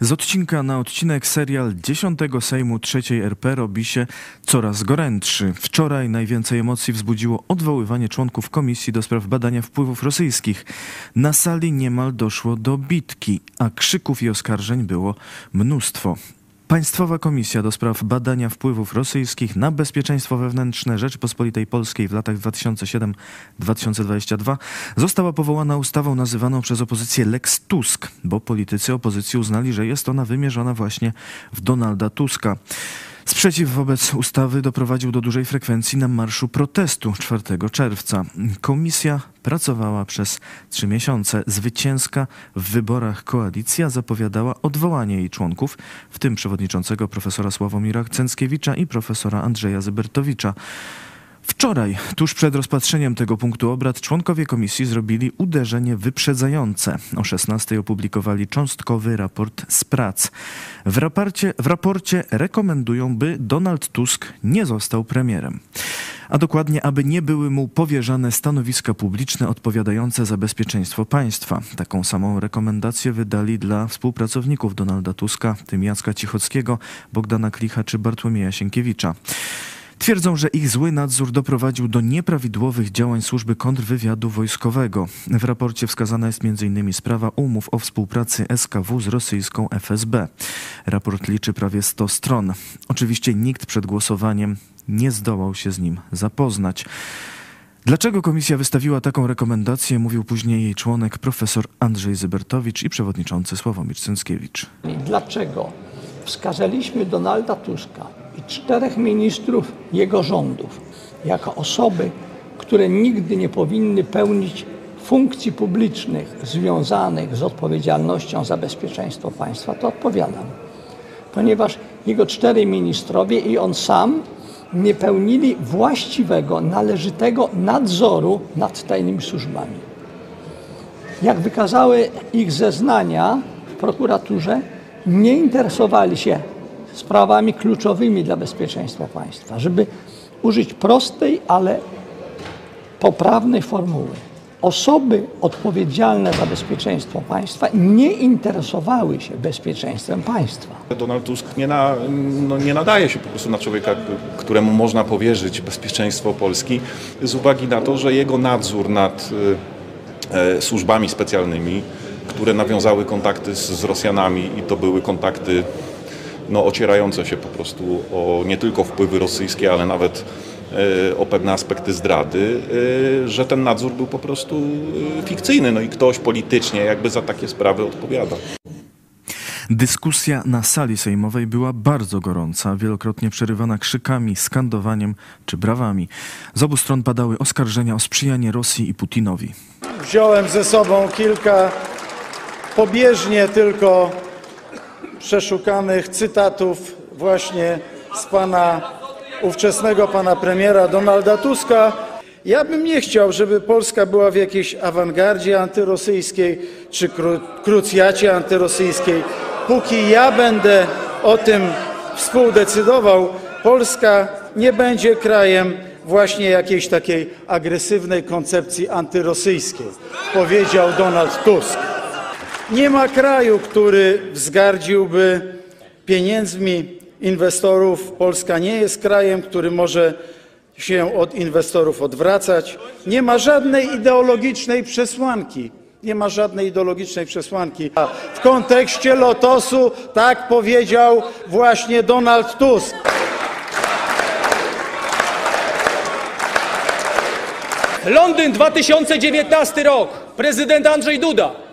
Z odcinka na odcinek serial 10 Sejmu III RP robi się coraz gorętszy. Wczoraj najwięcej emocji wzbudziło odwoływanie członków Komisji do spraw badania wpływów rosyjskich. Na sali niemal doszło do bitki, a krzyków i oskarżeń było mnóstwo. Państwowa Komisja do spraw badania wpływów rosyjskich na bezpieczeństwo wewnętrzne Rzeczypospolitej Polskiej w latach 2007-2022 została powołana ustawą nazywaną przez opozycję Lex Tusk, bo politycy opozycji uznali, że jest ona wymierzona właśnie w Donalda Tuska. Sprzeciw wobec ustawy doprowadził do dużej frekwencji na marszu protestu 4 czerwca. Komisja pracowała przez trzy miesiące. Zwycięska w wyborach koalicja zapowiadała odwołanie jej członków, w tym przewodniczącego profesora Sławomira Cęckiewicza i profesora Andrzeja Zybertowicza. Wczoraj, tuż przed rozpatrzeniem tego punktu obrad, członkowie komisji zrobili uderzenie wyprzedzające. O 16 opublikowali cząstkowy raport z prac. W raporcie, w raporcie rekomendują, by Donald Tusk nie został premierem. A dokładnie, aby nie były mu powierzane stanowiska publiczne odpowiadające za bezpieczeństwo państwa. Taką samą rekomendację wydali dla współpracowników Donalda Tuska, tym Jacka Cichockiego, Bogdana Klicha czy Bartłomieja Sienkiewicza. Twierdzą, że ich zły nadzór doprowadził do nieprawidłowych działań służby kontrwywiadu wojskowego. W raporcie wskazana jest m.in. sprawa umów o współpracy SKW z rosyjską FSB. Raport liczy prawie 100 stron. Oczywiście nikt przed głosowaniem nie zdołał się z nim zapoznać. Dlaczego komisja wystawiła taką rekomendację, mówił później jej członek profesor Andrzej Zybertowicz i przewodniczący Sławomir Cęckiewicz. Dlaczego wskazaliśmy Donalda Tuska i czterech ministrów jego rządów jako osoby, które nigdy nie powinny pełnić funkcji publicznych związanych z odpowiedzialnością za bezpieczeństwo państwa, to odpowiadam. Ponieważ jego cztery ministrowie i on sam nie pełnili właściwego, należytego nadzoru nad tajnymi służbami. Jak wykazały ich zeznania w prokuraturze, nie interesowali się sprawami kluczowymi dla bezpieczeństwa państwa, żeby użyć prostej, ale poprawnej formuły. Osoby odpowiedzialne za bezpieczeństwo państwa nie interesowały się bezpieczeństwem państwa. Donald Tusk nie, na, no nie nadaje się po prostu na człowieka, któremu można powierzyć bezpieczeństwo Polski, z uwagi na to, że jego nadzór nad e, służbami specjalnymi, które nawiązały kontakty z, z Rosjanami i to były kontakty no, ocierające się po prostu o nie tylko wpływy rosyjskie, ale nawet e, o pewne aspekty zdrady, e, że ten nadzór był po prostu e, fikcyjny. No i ktoś politycznie jakby za takie sprawy odpowiada. Dyskusja na sali sejmowej była bardzo gorąca, wielokrotnie przerywana krzykami, skandowaniem czy brawami. Z obu stron padały oskarżenia o sprzyjanie Rosji i Putinowi. Wziąłem ze sobą kilka pobieżnie tylko przeszukanych cytatów właśnie z pana ówczesnego pana premiera Donalda Tuska. Ja bym nie chciał, żeby Polska była w jakiejś awangardzie antyrosyjskiej czy kru, krucjacie antyrosyjskiej. Póki ja będę o tym współdecydował, Polska nie będzie krajem właśnie jakiejś takiej agresywnej koncepcji antyrosyjskiej, powiedział Donald Tusk. Nie ma kraju, który wzgardziłby pieniędzmi inwestorów. Polska nie jest krajem, który może się od inwestorów odwracać. Nie ma żadnej ideologicznej przesłanki. Nie ma żadnej ideologicznej przesłanki. A w kontekście Lotosu tak powiedział właśnie Donald Tusk. Londyn 2019 rok. Prezydent Andrzej Duda.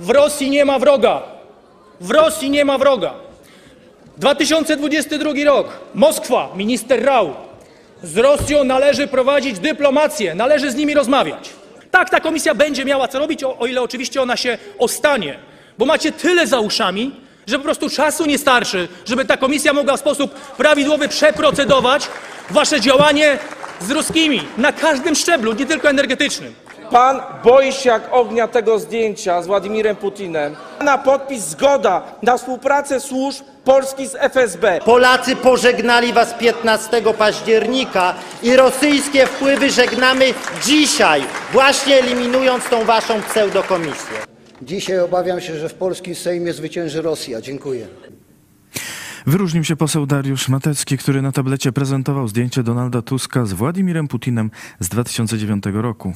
W Rosji nie ma wroga. W Rosji nie ma wroga. 2022 rok. Moskwa, minister Rau. Z Rosją należy prowadzić dyplomację, należy z nimi rozmawiać. Tak, ta komisja będzie miała co robić, o, o ile oczywiście ona się ostanie, bo macie tyle za uszami, że po prostu czasu nie starczy, żeby ta komisja mogła w sposób prawidłowy przeprocedować wasze działanie z ruskimi na każdym szczeblu, nie tylko energetycznym. Pan boi się jak ognia tego zdjęcia z Władimirem Putinem. Na podpis zgoda na współpracę służb Polski z FSB. Polacy pożegnali was 15 października i rosyjskie wpływy żegnamy dzisiaj, właśnie eliminując tą waszą pseudokomisję. Dzisiaj obawiam się, że w polskim Sejmie zwycięży Rosja. Dziękuję. Wyróżnił się poseł Dariusz Matecki, który na tablecie prezentował zdjęcie Donalda Tuska z Władimirem Putinem z 2009 roku.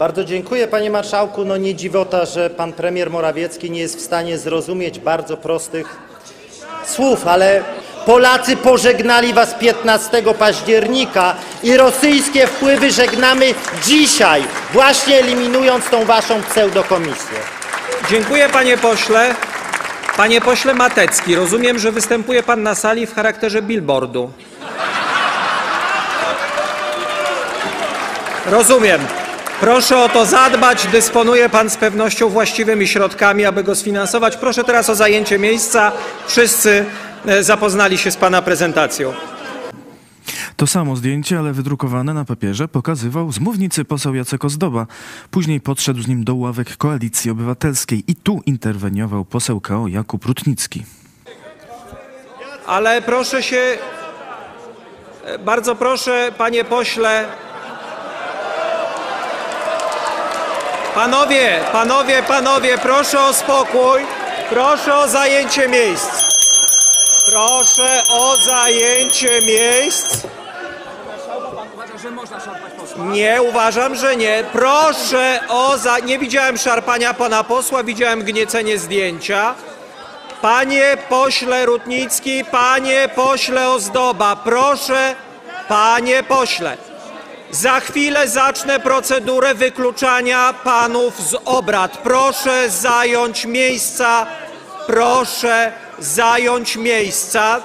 Bardzo dziękuję, panie marszałku. No nie dziwota, że pan premier Morawiecki nie jest w stanie zrozumieć bardzo prostych słów, ale Polacy pożegnali was 15 października i rosyjskie wpływy żegnamy dzisiaj, właśnie eliminując tą waszą pseudokomisję. Dziękuję panie pośle. Panie pośle Matecki, rozumiem, że występuje pan na sali w charakterze billboardu. Rozumiem. Proszę o to zadbać. Dysponuje pan z pewnością właściwymi środkami, aby go sfinansować. Proszę teraz o zajęcie miejsca. Wszyscy e, zapoznali się z pana prezentacją. To samo zdjęcie, ale wydrukowane na papierze, pokazywał z mównicy poseł Jacek Ozdoba. Później podszedł z nim do ławek Koalicji Obywatelskiej i tu interweniował poseł KO Jakub Rutnicki. Ale proszę się. e, Bardzo proszę, panie pośle. Panowie, panowie, panowie, proszę o spokój. Proszę o zajęcie miejsc. Proszę o zajęcie miejsc. Nie, uważam, że nie. Proszę o za... Nie widziałem szarpania pana posła, widziałem gniecenie zdjęcia. Panie pośle Rutnicki, panie pośle Ozdoba, proszę, panie pośle. Za chwilę zacznę procedurę wykluczania panów z obrad. Proszę zająć miejsca. Proszę zająć miejsca.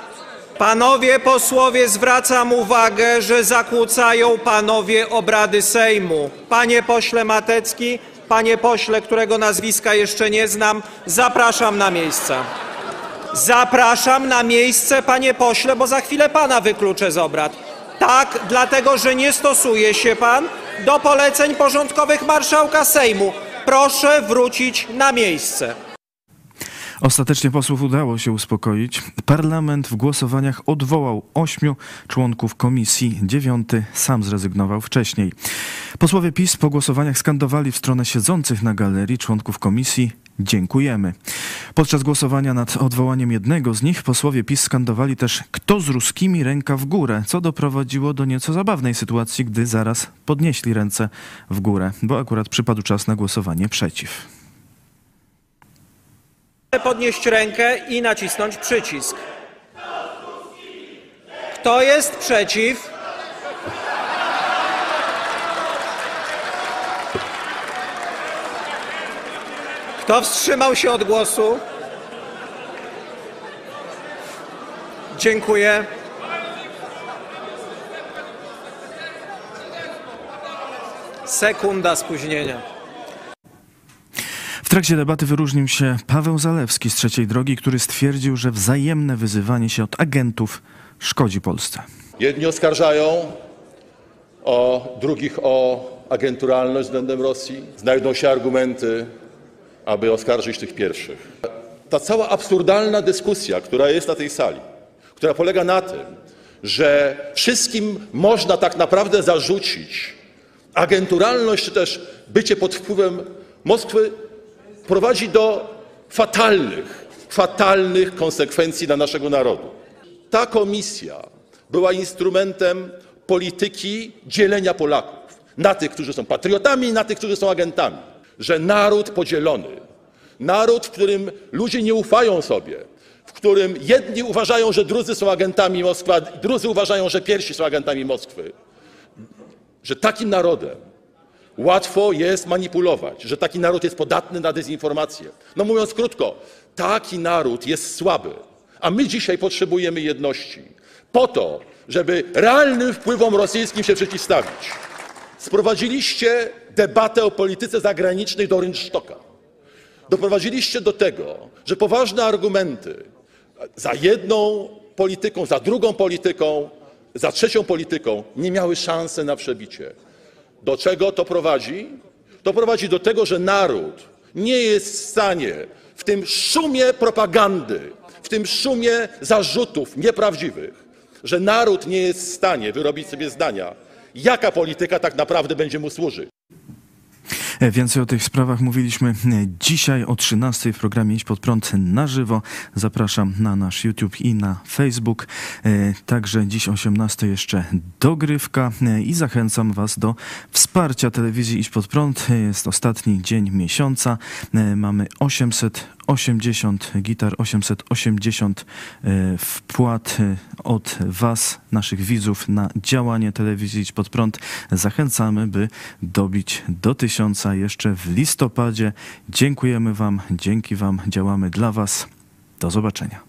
Panowie posłowie, zwracam uwagę, że zakłócają panowie obrady Sejmu. Panie pośle Matecki, panie pośle, którego nazwiska jeszcze nie znam, zapraszam na miejsca. Zapraszam na miejsce, panie pośle, bo za chwilę pana wykluczę z obrad. Tak, dlatego że nie stosuje się pan do poleceń porządkowych marszałka Sejmu. Proszę wrócić na miejsce. Ostatecznie posłów udało się uspokoić. Parlament w głosowaniach odwołał ośmiu członków komisji, dziewiąty sam zrezygnował wcześniej. Posłowie PiS po głosowaniach skandowali w stronę siedzących na galerii członków komisji Dziękujemy. Podczas głosowania nad odwołaniem jednego z nich posłowie PiS skandowali też kto z ruskimi ręka w górę, co doprowadziło do nieco zabawnej sytuacji, gdy zaraz podnieśli ręce w górę, bo akurat przypadł czas na głosowanie przeciw. Podnieść rękę i nacisnąć przycisk. Kto jest przeciw? Kto wstrzymał się od głosu? Dziękuję. Sekunda spóźnienia. W trakcie debaty wyróżnił się Paweł Zalewski z Trzeciej Drogi, który stwierdził, że wzajemne wyzywanie się od agentów szkodzi Polsce. Jedni oskarżają o drugich o agenturalność względem Rosji. Znajdą się argumenty, aby oskarżyć tych pierwszych. Ta cała absurdalna dyskusja, która jest na tej sali, która polega na tym, że wszystkim można tak naprawdę zarzucić agenturalność czy też bycie pod wpływem Moskwy, prowadzi do fatalnych, fatalnych konsekwencji dla naszego narodu. Ta komisja była instrumentem polityki dzielenia Polaków na tych, którzy są patriotami i na tych, którzy są agentami. Że naród podzielony, naród, w którym ludzie nie ufają sobie, w którym jedni uważają, że drudzy są agentami Moskwy, a drudzy uważają, że pierwsi są agentami Moskwy, że takim narodem łatwo jest manipulować, że taki naród jest podatny na dezinformację. No mówiąc krótko, taki naród jest słaby, a my dzisiaj potrzebujemy jedności po to, żeby realnym wpływom rosyjskim się przeciwstawić. Sprowadziliście debatę o polityce zagranicznej do rynsztoka. Doprowadziliście do tego, że poważne argumenty za jedną polityką, za drugą polityką, za trzecią polityką nie miały szansy na przebicie. Do czego to prowadzi? To prowadzi do tego, że naród nie jest w stanie w tym szumie propagandy, w tym szumie zarzutów nieprawdziwych, że naród nie jest w stanie wyrobić sobie zdania, jaka polityka tak naprawdę będzie mu służyć. E, więcej o tych sprawach mówiliśmy e, dzisiaj o 13 w programie Idź Pod Prąd na żywo. Zapraszam na nasz YouTube i na Facebook. E, także dziś 18 jeszcze dogrywka i zachęcam Was do wsparcia telewizji Idź Pod Prąd. Jest ostatni dzień miesiąca. Mamy 800 80 gitar, 880 e, wpłat e, od Was, naszych widzów, na działanie telewizji Idź Pod Prąd. Zachęcamy, by dobić do tysiąca jeszcze w listopadzie. Dziękujemy Wam, dzięki Wam, działamy dla Was. Do zobaczenia.